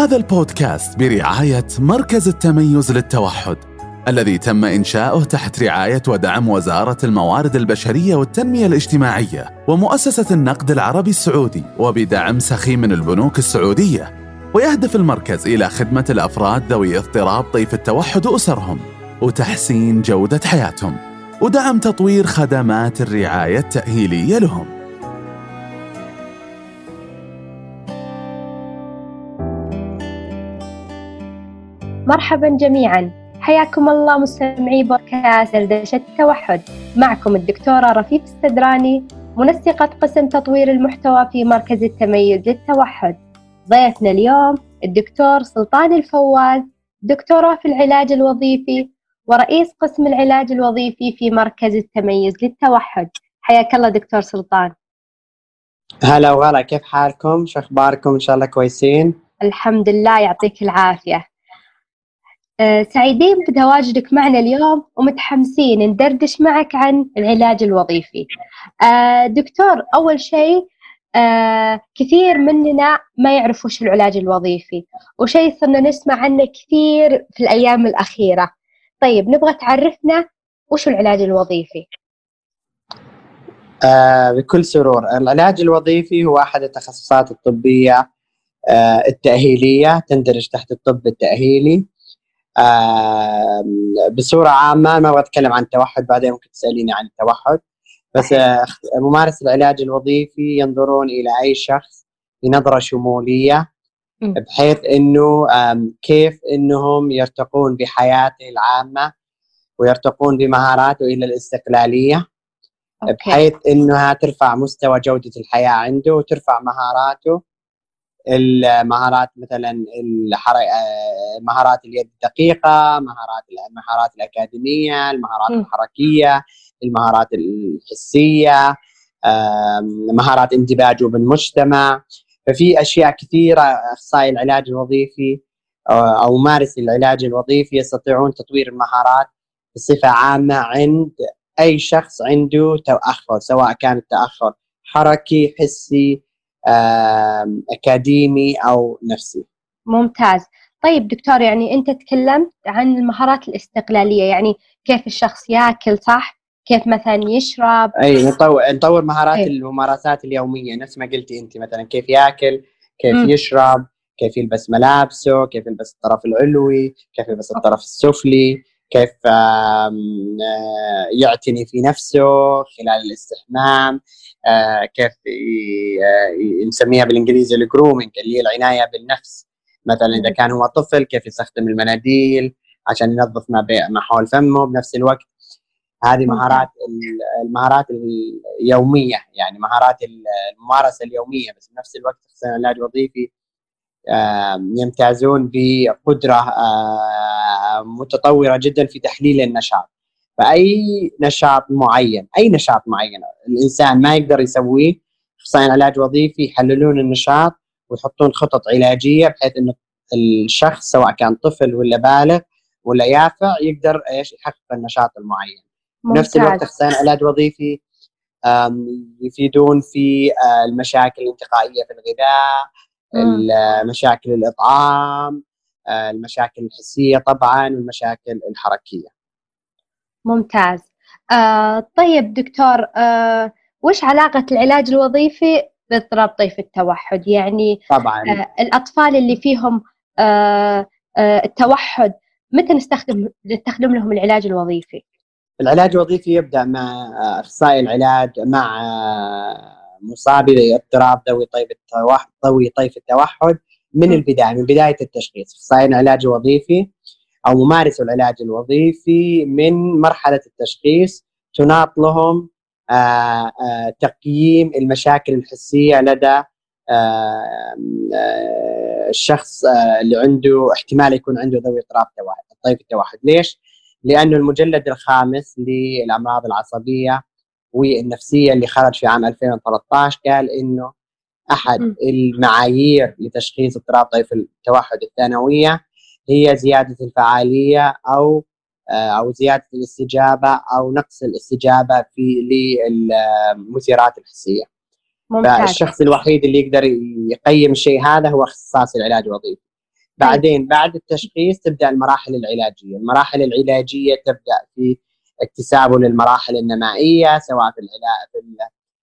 هذا البودكاست برعاية مركز التميز للتوحد الذي تم إنشاؤه تحت رعاية ودعم وزارة الموارد البشرية والتنمية الاجتماعية ومؤسسة النقد العربي السعودي وبدعم سخي من البنوك السعودية ويهدف المركز إلى خدمة الأفراد ذوي اضطراب طيف التوحد وأسرهم وتحسين جودة حياتهم ودعم تطوير خدمات الرعاية التأهيلية لهم. مرحبا جميعا حياكم الله مستمعي بودكاست دردشة التوحد معكم الدكتورة رفيف السدراني منسقة قسم تطوير المحتوى في مركز التميز للتوحد ضيفنا اليوم الدكتور سلطان الفواز دكتوراه في العلاج الوظيفي ورئيس قسم العلاج الوظيفي في مركز التميز للتوحد حياك الله دكتور سلطان هلا وغلا كيف حالكم؟ شو أخباركم؟ إن شاء الله كويسين؟ الحمد لله يعطيك العافية آه، سعيدين بتواجدك معنا اليوم ومتحمسين ندردش معك عن العلاج الوظيفي. آه، دكتور أول شيء آه، كثير مننا ما يعرف وش العلاج الوظيفي وشيء صرنا نسمع عنه كثير في الأيام الأخيرة. طيب نبغى تعرفنا وش العلاج الوظيفي؟ آه بكل سرور. العلاج الوظيفي هو أحد التخصصات الطبية آه التأهيلية تندرج تحت الطب التأهيلي. بصورة عامة ما أبغى أتكلم عن التوحد بعدين ممكن تسأليني عن التوحد. بس ممارس العلاج الوظيفي ينظرون إلى أي شخص بنظرة شمولية بحيث إنه كيف إنهم يرتقون بحياته العامة ويرتقون بمهاراته إلى الاستقلالية. أوكي. بحيث إنها ترفع مستوى جودة الحياة عنده وترفع مهاراته المهارات مثلا مهارات اليد الدقيقة مهارات المهارات الأكاديمية المهارات. الحركية المهارات الحسية مهارات اندماجه بالمجتمع ففي أشياء كثيرة أخصائي العلاج الوظيفي أو ممارسي العلاج الوظيفي يستطيعون تطوير المهارات بصفة عامة عند أي شخص عنده تأخر سواء كان التأخر حركي حسي أكاديمي أو نفسي. ممتاز. طيب دكتور يعني أنت تكلمت عن المهارات الاستقلالية يعني كيف الشخص ياكل صح؟ كيف مثلا يشرب؟ أي نطور نطور مهارات أي. الممارسات اليومية نفس ما قلتي أنت مثلا كيف ياكل كيف م. يشرب كيف يلبس ملابسه كيف يلبس الطرف العلوي كيف يلبس الطرف السفلي. كيف يعتني في نفسه خلال الاستحمام آه، كيف آه، نسميها بالإنجليزي الجرومينج اللي هي العناية بالنفس. مثلا إذا كان هو طفل كيف يستخدم المناديل عشان ينظف ما, ما حول فمه بنفس الوقت. هذه مهارات المهارات اليومية يعني مهارات الممارسة اليومية بس بنفس الوقت في العلاج الوظيفي يمتازون بقدرة متطورة جدا في تحليل النشاط. فأي نشاط معين أي نشاط معين الإنسان ما يقدر يسويه اخصائيين علاج وظيفي يحللون النشاط ويحطون خطط علاجية بحيث انه الشخص سواء كان طفل ولا بالغ ولا يافع يقدر إيش يحقق النشاط المعين. بنفس الوقت اخصائيين علاج وظيفي يفيدون في المشاكل الانتقائية في الغذاء مشاكل الإطعام المشاكل الحسية طبعا والمشاكل الحركية. ممتاز. آه طيب دكتور آه وش علاقة العلاج الوظيفي باضطراب طيف التوحد؟ يعني طبعا. آه الأطفال اللي فيهم آه آه التوحد متى نستخدم نستخدم لهم العلاج الوظيفي؟ العلاج الوظيفي يبدأ مع أخصائي العلاج مع آه، مصابي اضطراب ذوي طيف التوحد ذوي طيف التوحد من البداية من بداية التشخيص. أخصائي العلاج الوظيفي أو ممارسو العلاج الوظيفي من مرحلة التشخيص. تناط لهم آه، آه، تقييم المشاكل الحسية لدى آه، الشخص اللي عنده احتمال يكون عنده ذوي اضطراب طيف التوحد. ليش؟ لأنه المجلد الخامس للأمراض العصبية والنفسيه اللي خرج في عام 2013 قال إنه أحد المعايير لتشخيص اضطراب طيف التوحد الثانوية هي زيادة الفعالية أو آه، أو زيادة الاستجابة أو نقص الاستجابة في للمثيرات الحسية. ممتاز. فالشخص الوحيد اللي يقدر يقيم الشيء هذا هو اختصاصي العلاج الوظيفي. بعدين بعد التشخيص تبدأ المراحل العلاجية، المراحل العلاجية تبدأ في اكتسابه للمراحل النمائية سواء في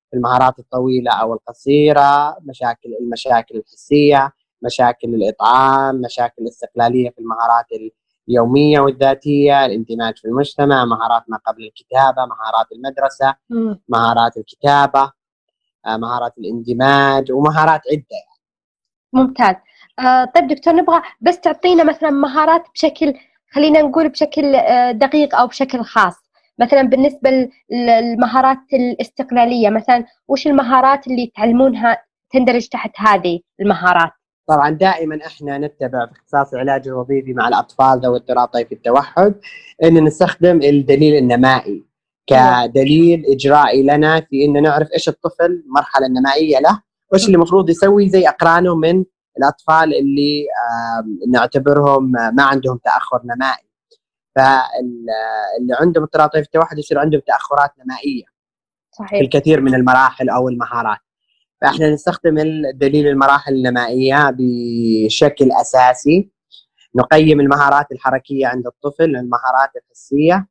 في المهارات الطويلة أو القصيرة، مشاكل المشاكل الحسية، مشاكل الإطعام، مشاكل الاستقلاليه في المهارات اليومية والذاتية، الاندماج في المجتمع، مهارات ما قبل الكتابة، مهارات المدرسة، مهارات الكتابة، آه، مهارات الاندماج ومهارات عدة يعني. ممتاز. آه طيب دكتور نبغى بس تعطينا مثلا مهارات بشكل خلينا نقول بشكل آه دقيق أو بشكل خاص مثلا بالنسبة للمهارات الاستقلالية مثلا وش المهارات اللي تعلمونها تندرج تحت هذه المهارات؟ طبعا دائما إحنا نتبع في اختصاص العلاج الوظيفي مع الأطفال ذوي اضطراب طيف التوحد إن نستخدم الدليل النمائي كدليل إجرائي لنا في إن نعرف إيش الطفل المرحله النمائيه له وإيش اللي المفروض يسوي زي أقرانه من الأطفال اللي نعتبرهم ما عندهم تأخر نمائي. فاللي عندهم اضطراب طيف التوحد يصير عندهم تأخرات نمائية صحيح. في الكثير من المراحل أو المهارات. فإحنا نستخدم الدليل المراحل النمائية بشكل أساسي. نقيم المهارات الحركية عند الطفل المهارات الحسية.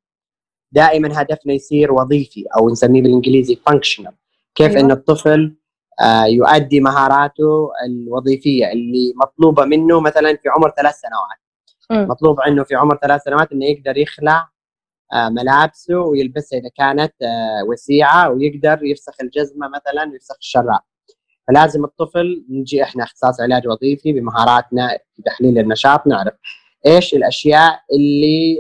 دائما هدفنا يصير وظيفي أو نسميه بالإنجليزي فانكشنال كيف أيوة. إن الطفل آه، يؤدي مهاراته الوظيفية اللي مطلوبة منه مثلا في عمر ثلاث سنوات. م. مطلوب عنه في عمر ثلاث سنوات إنه يقدر يخلع آه، ملابسه ويلبسها إذا كانت آه، وسيعة ويقدر يفسخ الجزمة مثلا ويفسخ الشراب فلازم الطفل نجي إحنا اختصاص علاج وظيفي بمهاراتنا في تحليل النشاط نعرف إيش الأشياء اللي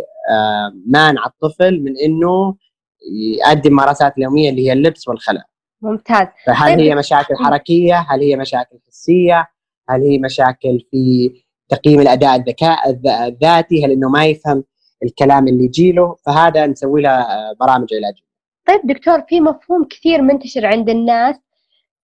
مانع الطفل من إنه يؤدي الممارسات اليومية اللي هي اللبس والخلع ممتاز فهل طيب. هي مشاكل حركية؟ هل هي مشاكل حسية؟ هل هي مشاكل في تقييم الأداء الذكاء الذاتي؟ هل إنه ما يفهم الكلام اللي يجيله؟ فهذا نسوي له آه، برامج علاجية. طيب دكتور في مفهوم كثير منتشر عند الناس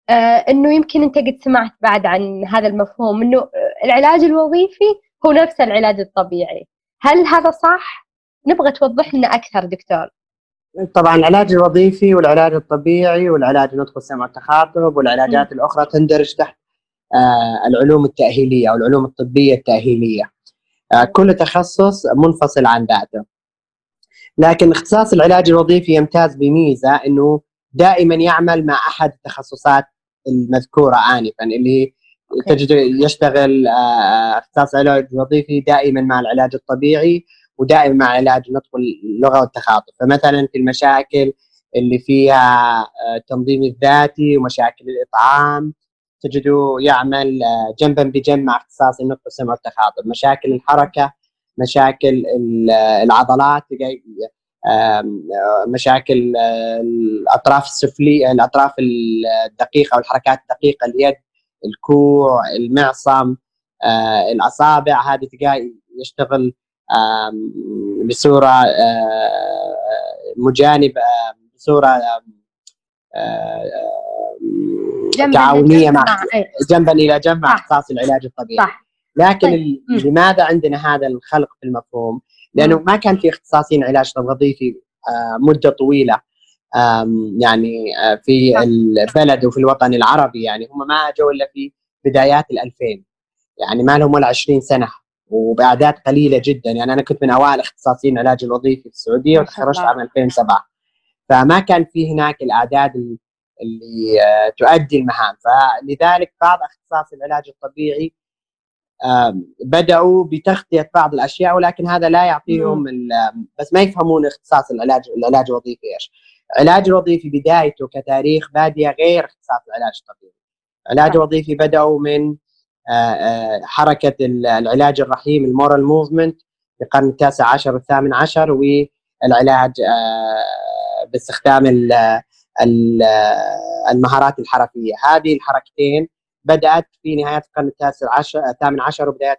آه إنه يمكن أنت قد سمعت بعد عن هذا المفهوم إنه العلاج الوظيفي هو نفس العلاج الطبيعي. هل هذا صح؟ نبغى توضح لنا أكثر دكتور. طبعا العلاج الوظيفي والعلاج الطبيعي والعلاج النطق السمع والتخاطب والعلاجات م. الأخرى تندرج تحت العلوم التأهيلية أو العلوم الطبية التأهيلية. آه كل تخصص منفصل عن ذاته. لكن اختصاص العلاج الوظيفي يمتاز بميزة إنه دائما يعمل مع أحد التخصصات المذكورة انفا اللي تجد يشتغل آه، اختصاص العلاج الوظيفي دائما مع العلاج الطبيعي ودائما مع علاج النطق اللغة والتخاطب فمثلا في المشاكل اللي فيها التنظيم آه، الذاتي ومشاكل الإطعام تجده يعمل آه، جنبا بجنب مع اختصاص النطق والسمع والتخاطب. مشاكل الحركة مشاكل العضلات مشاكل الأطراف السفليه الأطراف الدقيقة والحركات الدقيقة اليد الكوع المعصم آه، الأصابع. هذه تلقاه يشتغل بصورة آه، مجانبة بصورة تعاونية مع جنبا إلى جنب مع اختصاص العلاج الطبيعي. صح. لكن طيب. لماذا عندنا هذا الخلق في المفهوم؟ لأنه ما كان في اختصاصين علاج وظيفي آه، مدة طويلة. يعني آه، في البلد وفي الوطن العربي يعني هم ما أجوا إلا في بدايات ال2000 يعني ما لهم ولا 20 سنة وباعداد قليلة جدا. يعني أنا كنت من أوائل اختصاصيين العلاج الوظيفي في السعودية وتخرجت عام 2007 فما كان في هناك الأعداد اللي آه، تؤدي المهام. فلذلك بعض أختصاص العلاج الطبيعي بدأوا بتغطية بعض الأشياء ولكن هذا لا يعطيهم بس ما يفهمون اختصاص العلاج العلاج الوظيفي إيش. العلاج الوظيفي بدايته كتاريخ بادية غير اختصاص العلاج الطبيعي. العلاج الوظيفي بدأوا من آه، آه، حركة العلاج الرحيم المورال موفمنت في القرن التاسع عشر والثامن عشر والعلاج باستخدام المهارات الحركية. هذه الحركتين بدأت في نهاية القرن التاسع عشر الثامن عشر وبدايات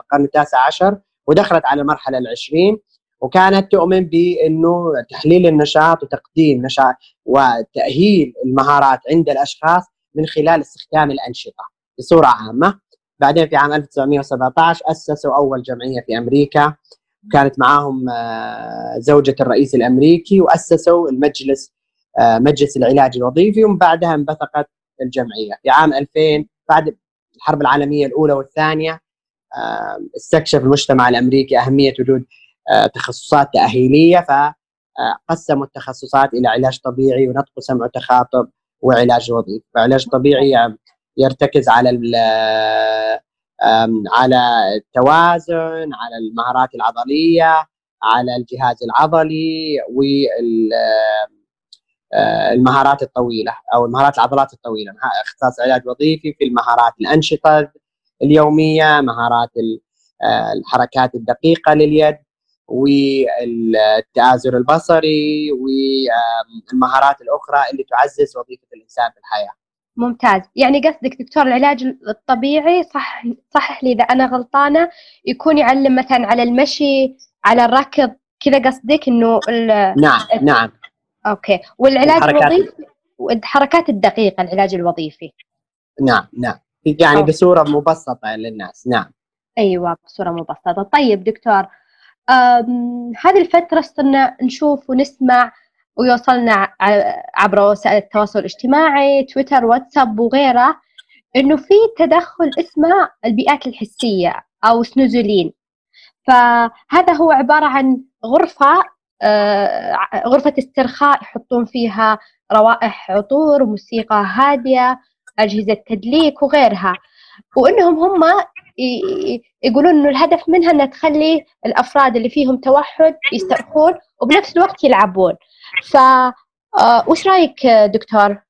القرن التاسع عشر ودخلت على المرحلة العشرين وكانت تؤمن بأنه تحليل النشاط وتقديم نشاط وتأهيل المهارات عند الأشخاص من خلال استخدام الأنشطة بصورة عامة. بعدين في عام 1917 أسسوا أول جمعية في أمريكا كانت معاهم آه، زوجة الرئيس الأمريكي وأسسوا المجلس آه، مجلس العلاج الوظيفي ومن بعدها انبثقت الجمعية. في عام 2000 بعد الحرب العالمية الأولى والثانية استكشف المجتمع الأمريكي أهمية وجود تخصصات تأهيلية فقسموا التخصصات إلى علاج طبيعي ونطق سمع وتخاطب وعلاج وظيفي، فعلاج طبيعي يرتكز على على التوازن على المهارات العضلية على الجهاز العضلي والمهارات آه، الطويلة أو المهارات العضلات الطويلة. اختصاص علاج وظيفي في المهارات الأنشطة اليومية مهارات آه، الحركات الدقيقة لليد والتآزر البصري والمهارات الأخرى اللي تعزز وظيفة الإنسان في الحياة. ممتاز. يعني قصدك دكتور العلاج الطبيعي صح صحح لي إذا أنا غلطانة يكون يعلم مثلا على المشي على الركض كذا قصدك إنه نعم نعم. okay. والعلاج الوظيفي الحركات الدقيقة العلاج الوظيفي. نعم نعم. يعني أوكي. بصورة مبسطة للناس. نعم. أيوه بصورة مبسطة. طيب دكتور هذه الفترة صرنا نشوف ونسمع ويوصلنا عبر وسائل التواصل الاجتماعي تويتر واتساب وغيره إنه في تدخل اسمه البيئات الحسية أو سنوزولين. فهذا هو عبارة عن غرفة آه، غرفة استرخاء يحطون فيها روائح عطور وموسيقى هادية أجهزة تدليك وغيرها وإنهم هم يقولون إنه الهدف منها إنها تخلي الأفراد اللي فيهم توحد يسترخون وبنفس الوقت يلعبون ف آه، وش رأيك دكتور؟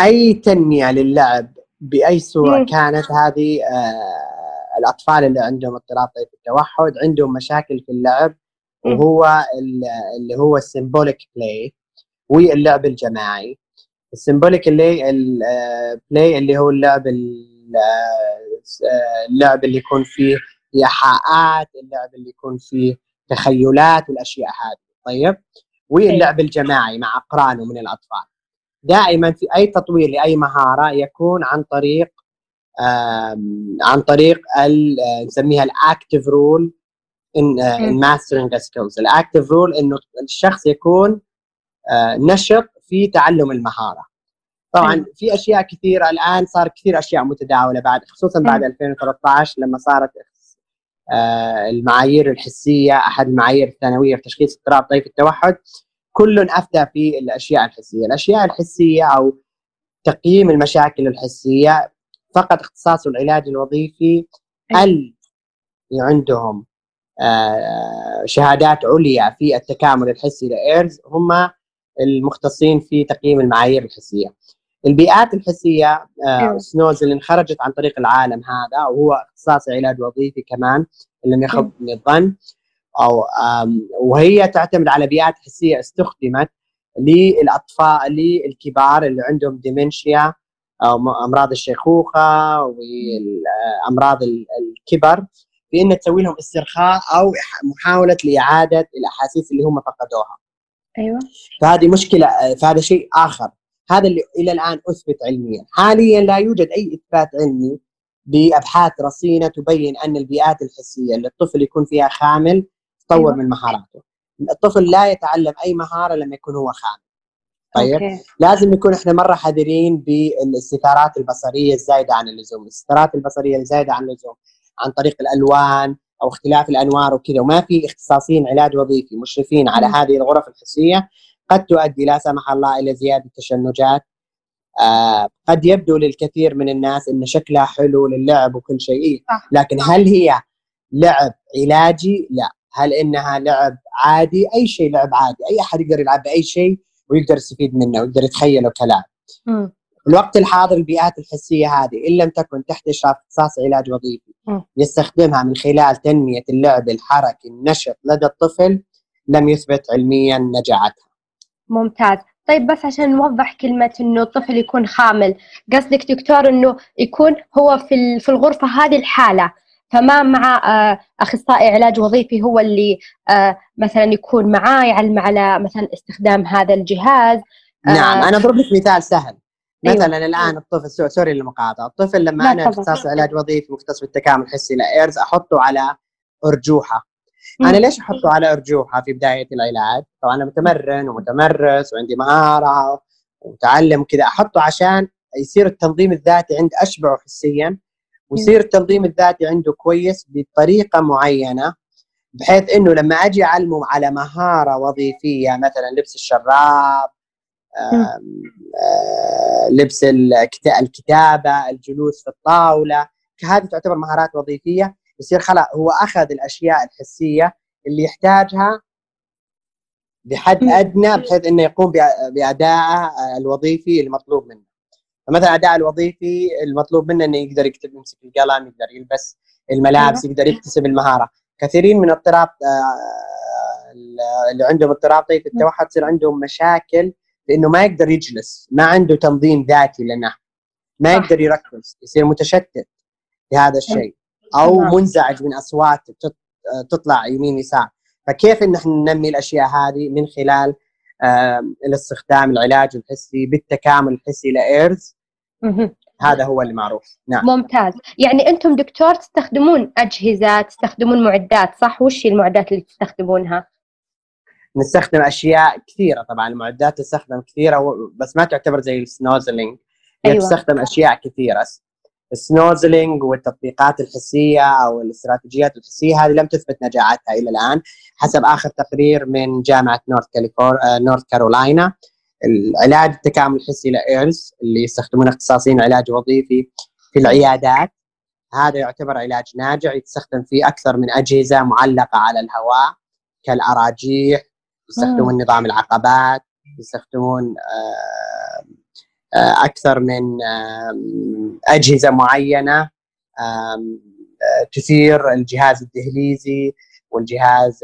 أي تنمية للعب بأي صورة مم. كانت هذه آه الأطفال اللي عندهم اضطراب طيف التوحد عندهم مشاكل في اللعب وهو اللي هو ال symbolic play واللعب الجماعي. ال symbolic play ال play اللي هو اللعب اللعب اللي يكون فيه إيحاءات اللعب اللي يكون فيه تخيلات والأشياء هذه. طيب؟ واللعب الجماعي مع أقرانه من الأطفال. دائما في أي تطوير لأي مهارة يكون عن طريق عن طريق نسميها ال active role in mastering skills ال active role إنه الشخص يكون آه، نشط في تعلم المهارة. طبعا في أشياء كثيرة الآن صار كثير أشياء متداولة بعد خصوصا بعد 2013 لما صارت آه، المعايير الحسية أحد المعايير الثانوية في تشخيص اضطراب طيف التوحد كل أفتى في الأشياء الحسية، الأشياء الحسية أو تقييم المشاكل الحسية فقط اختصاصه العلاج الوظيفي اللي عندهم. شهادات عليا في التكامل الحسي لايرز هم المختصين في تقييم المعايير الحسية. البيئات الحسية آه، أيوه. سنوز اللي انخرجت عن طريق العالم هذا وهو اختصاص علاج وظيفي كمان اللي لم يخب من الظن أو وهي تعتمد على بيئات حسية استخدمت للاطفال للكبار اللي عندهم ديمنشيا أو أمراض الشيخوخة وامراض الكبر بأن تسوي لهم استرخاء أو محاولة لإعادة الأحاسيس اللي هم فقدوها. أيوه. فهذه مشكلة فهذا شيء آخر هذا اللي إلى الآن أثبت علميا حاليا لا يوجد أي إثبات علمي بأبحاث رصينة تبين أن البيئات الحسية اللي الطفل يكون فيها خامل تطور أيوة. من مهاراته الطفل لا يتعلم أي مهارة لما يكون هو خامل طيب أوكي. لازم نكون إحنا مرة حذرين بالإستثارات البصرية الزايدة عن اللزوم الاستثارات البصرية الزايدة عن اللزوم عن طريق الألوان أو اختلاف الأنوار وكذا. وما في اختصاصيين علاج وظيفي مشرفين على هذه الغرف الحسية. قد تؤدي لا سمح الله إلى زيادة تشنجات. آه قد يبدو للكثير من الناس إن شكلها حلو للعب وكل شيء. لكن هل هي لعب علاجي؟ لا. هل إنها لعب عادي؟ أي شيء لعب عادي، أي أحد يقدر يلعب بأي شيء ويقدر يستفيد منه ويقدر يتخيله كلام. الوقت الحاضر البيئات الحسية هذه إن لم تكن تحت إشراف اختصاص علاج وظيفي يستخدمها من خلال تنمية اللعب الحركي النشط لدى الطفل لم يثبت علميا نجاعتها. ممتاز طيب بس عشان نوضح كلمة إنه الطفل يكون خامل قصدك دكتور إنه يكون هو في في الغرفة هذه الحالة فما مع آه، أخصائي علاج وظيفي هو اللي آه، مثلا يكون معاه يعلم على مثلا استخدام هذا الجهاز آه، نعم أنا أضرب لك مثال سهل. مثلا أيوة. الآن الطفل سوري للمقاطعة الطفل لما أنا اختصاص علاج وظيفي مختص بالتكامل الحسي لإيرز أحطه على أرجوحة أنا ليش أحطه على أرجوحة في بداية العلاج؟ طبعا أنا متمرن ومتمرس وعندي مهارة ومتعلم كذا أحطه عشان يصير التنظيم الذاتي عند أشبعه حسيا ويصير التنظيم الذاتي عنده كويس بطريقة معينة بحيث إنه لما أجي أعلمه على مهارة وظيفية مثلا لبس الشراب لبس الكتابة الجلوس في الطاولة. هذه تعتبر مهارات وظيفية. يصير خلاص هو أخذ الأشياء الحسية اللي يحتاجها بحد أدنى بحيث إنه يقوم بادائه الوظيفي المطلوب منه. فمثلا اداء الوظيفي المطلوب منه إنه يقدر يكتب يمسك القلم يقدر يلبس الملابس أيوة. يقدر يكتسب المهارة. كثيرين من اضطراب آه، اللي عندهم اضطراب طيف التوحد تصير عندهم مشاكل لأنه ما يقدر يجلس ما عنده تنظيم ذاتي لنا ما يقدر يركز يصير متشتت في هذا الشيء أو منزعج من أصوات تطلع يمين يسار. فكيف إن إحنا ننمي الأشياء هذه من خلال الاستخدام العلاج الحسي بالتكامل الحسي لـ Ayres هذا هو اللي معروف. نعم. ممتاز. يعني أنتم دكتور تستخدمون أجهزة تستخدمون معدات صح؟ وش المعدات اللي تستخدمونها؟ نستخدم أشياء كثيرة طبعا المعدات تستخدم كثيرة بس ما تعتبر زي ال Snoezelen هي أيوة. تستخدم أشياء كثيرة. ال Snoezelen والتطبيقات الحسية أو الاستراتيجيات الحسية هذه لم تثبت نجاعتها إلى الآن حسب آخر تقرير من جامعة نورث كاليفور نورث كارولاينا. العلاج التكامل الحسي لـ Ayres اللي يستخدمون اختصاصيين علاج وظيفي في العيادات. هذا يعتبر علاج ناجع يستخدم في أكثر من أجهزة معلقة على الهواء كالاراجيح يستخدمون نظام العقبات يستخدمون آه آه، أكثر من أجهزة معينة تثير الجهاز الدهليزي والجهاز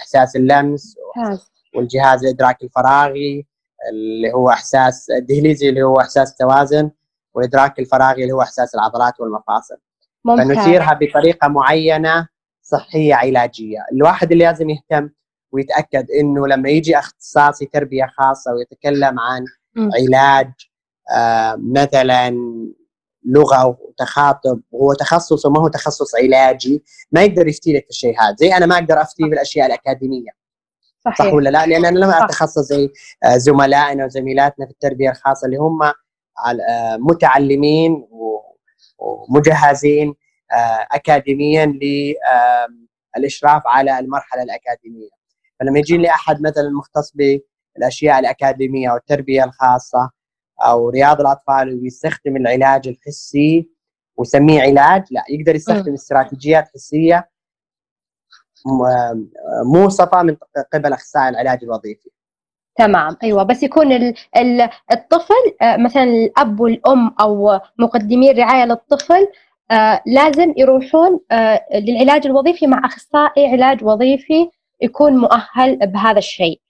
احساس اللمس والجهاز الإدراك الفراغي اللي هو إحساس الدهليزي اللي هو إحساس التوازن والإدراك الفراغي اللي هو إحساس العضلات والمفاصل. ممتاز. فنثيرها بطريقة معينة صحية علاجية. الواحد اللي لازم يهتم ويتأكد إنه لما يجي اختصاصي تربيه خاصة ويتكلم عن علاج آه مثلا لغة وتخاطب هو تخصصه ما هو تخصص علاجي ما يقدر يفتي لك الشيء هذا. زي أنا ما أقدر أفتي بالأشياء الأكاديمية. صحيح. صح ولا لا؟ لأن أنا لما أتخصص زي آه، زملائنا وزميلاتنا في التربية الخاصة اللي هم آه، متعلمين ومجهزين آه، اكاديميا للاشراف على المرحلة الأكاديمية. فلما يجي لي أحد مثلا مختص بالأشياء الأكاديمية والتربيه الخاصة أو رياض الأطفال ويستخدم العلاج الحسي ويسميه علاج لا يقدر يستخدم استراتيجيات حسية موصفه من قبل اخصائي العلاج الوظيفي. تمام. أيوه بس يكون الطفل آه، مثلا الأب والأم أو مقدمي الرعايه للطفل آه، لازم يروحون آه، للعلاج الوظيفي مع أخصائي علاج وظيفي يكون مؤهل بهذا الشيء.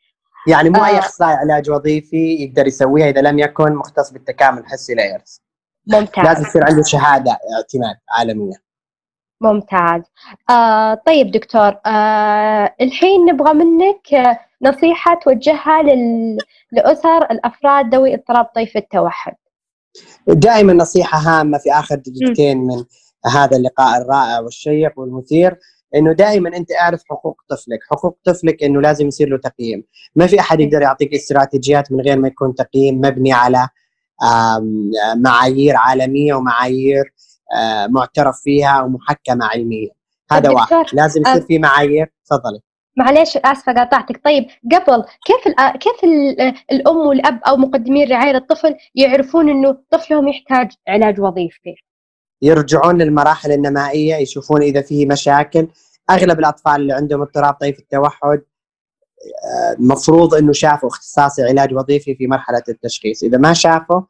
يعني مو أي أخصائي علاج وظيفي يقدر يسويها إذا لم يكن مختص بالتكامل الحسي لايرز ممتاز. لازم يصير عنده شهادة اعتماد عالمية. ممتاز. آه طيب دكتور آه الحين نبغى منك نصيحة توجهها لل... لأسر الأفراد ذوي اضطراب طيف التوحد. دائما نصيحة هامة في آخر دقيقتين من هذا اللقاء الرائع والشيق والمثير. إنه دائما أنت أعرف حقوق طفلك، حقوق طفلك إنه لازم يصير له تقييم، ما في أحد يقدر يعطيك استراتيجيات من غير ما يكون تقييم مبني على معايير عالمية ومعايير آه، معترف فيها ومحكمة علميا هذا واحد. لازم يصير في معايير. تفضلي. معليش آسفة قاطعتك. طيب قبل كيف ال كيف ال الأم والأب أو مقدمين الرعايه للطفل يعرفون إنه طفلهم يحتاج علاج وظيفي؟ يرجعون للمراحل النمائية يشوفون إذا فيه مشاكل. أغلب الأطفال اللي عندهم اضطراب طيف التوحد المفروض إنه شافوا اختصاصي علاج وظيفي في مرحلة التشخيص. إذا ما شافوا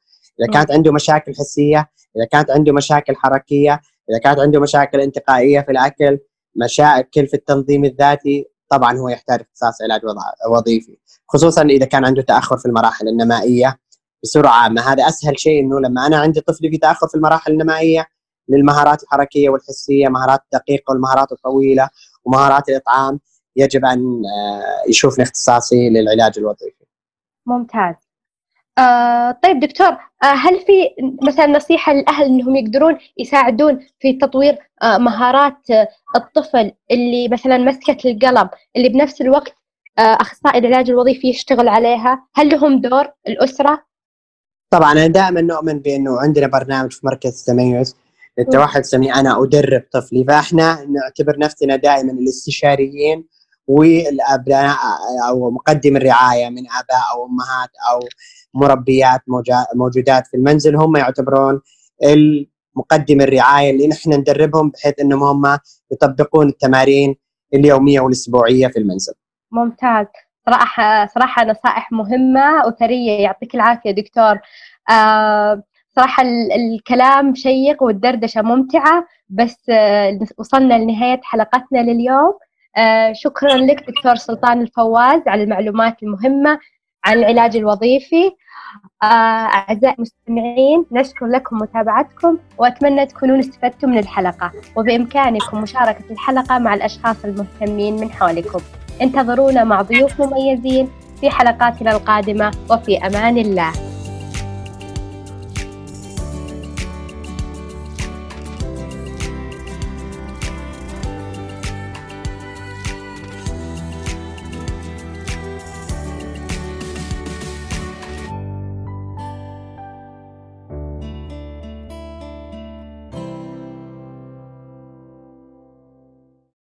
إذا كانت عنده مشاكل حسية إذا كانت عنده مشاكل حركية إذا كانت عنده مشاكل انتقائية في الأكل مشاكل في التنظيم الذاتي طبعا هو يحتاج اختصاص علاج وظيفي. خصوصا إذا كان عنده تأخر في المراحل النمائية بسرعة. عامه هذا أسهل شيء إنه لما أنا عندي طفل في تأخر في المراحل النمائية للمهارات الحركية والحسية مهارات الدقيقه والمهارات الطويلة ومهارات الإطعام يجب أن آه، يشوفني اختصاصي للعلاج الوظيفي. ممتاز. آه طيب دكتور آه هل في مثلا نصيحة للأهل أنهم يقدرون يساعدون في تطوير آه مهارات آه الطفل اللي مثلا مسكة القلم اللي بنفس الوقت آه أخصائي العلاج الوظيفي يشتغل عليها؟ هل لهم دور الأسرة؟ طبعا أنا دائما نؤمن بأنه عندنا برنامج في مركز التميز التوحد سمي أنا ادرب طفلي فاحنا نعتبر نفسنا دائما الاستشاريين والأبناء أو مقدم الرعاية من آباء أو أمهات أو مربيات موجودات في المنزل هم يعتبرون مقدم الرعاية اللي نحن ندربهم بحيث إنهم هم يطبقون التمارين اليومية والأسبوعية في المنزل. ممتاز صراحة صراحة نصائح مهمة وثرية يعطيك العافية دكتور. آه صراحة الكلام شيق والدردشة ممتعة بس آه وصلنا لنهاية حلقتنا لليوم. آه شكرا لك دكتور سلطان الفواز على المعلومات المهمة عن العلاج الوظيفي. آه، أعزائي المستمعين نشكر لكم متابعتكم وأتمنى تكونون استفدتم من الحلقة وبإمكانكم مشاركة الحلقة مع الأشخاص المهتمين من حولكم انتظرونا مع ضيوف مميزين في حلقاتنا القادمة وفي أمان الله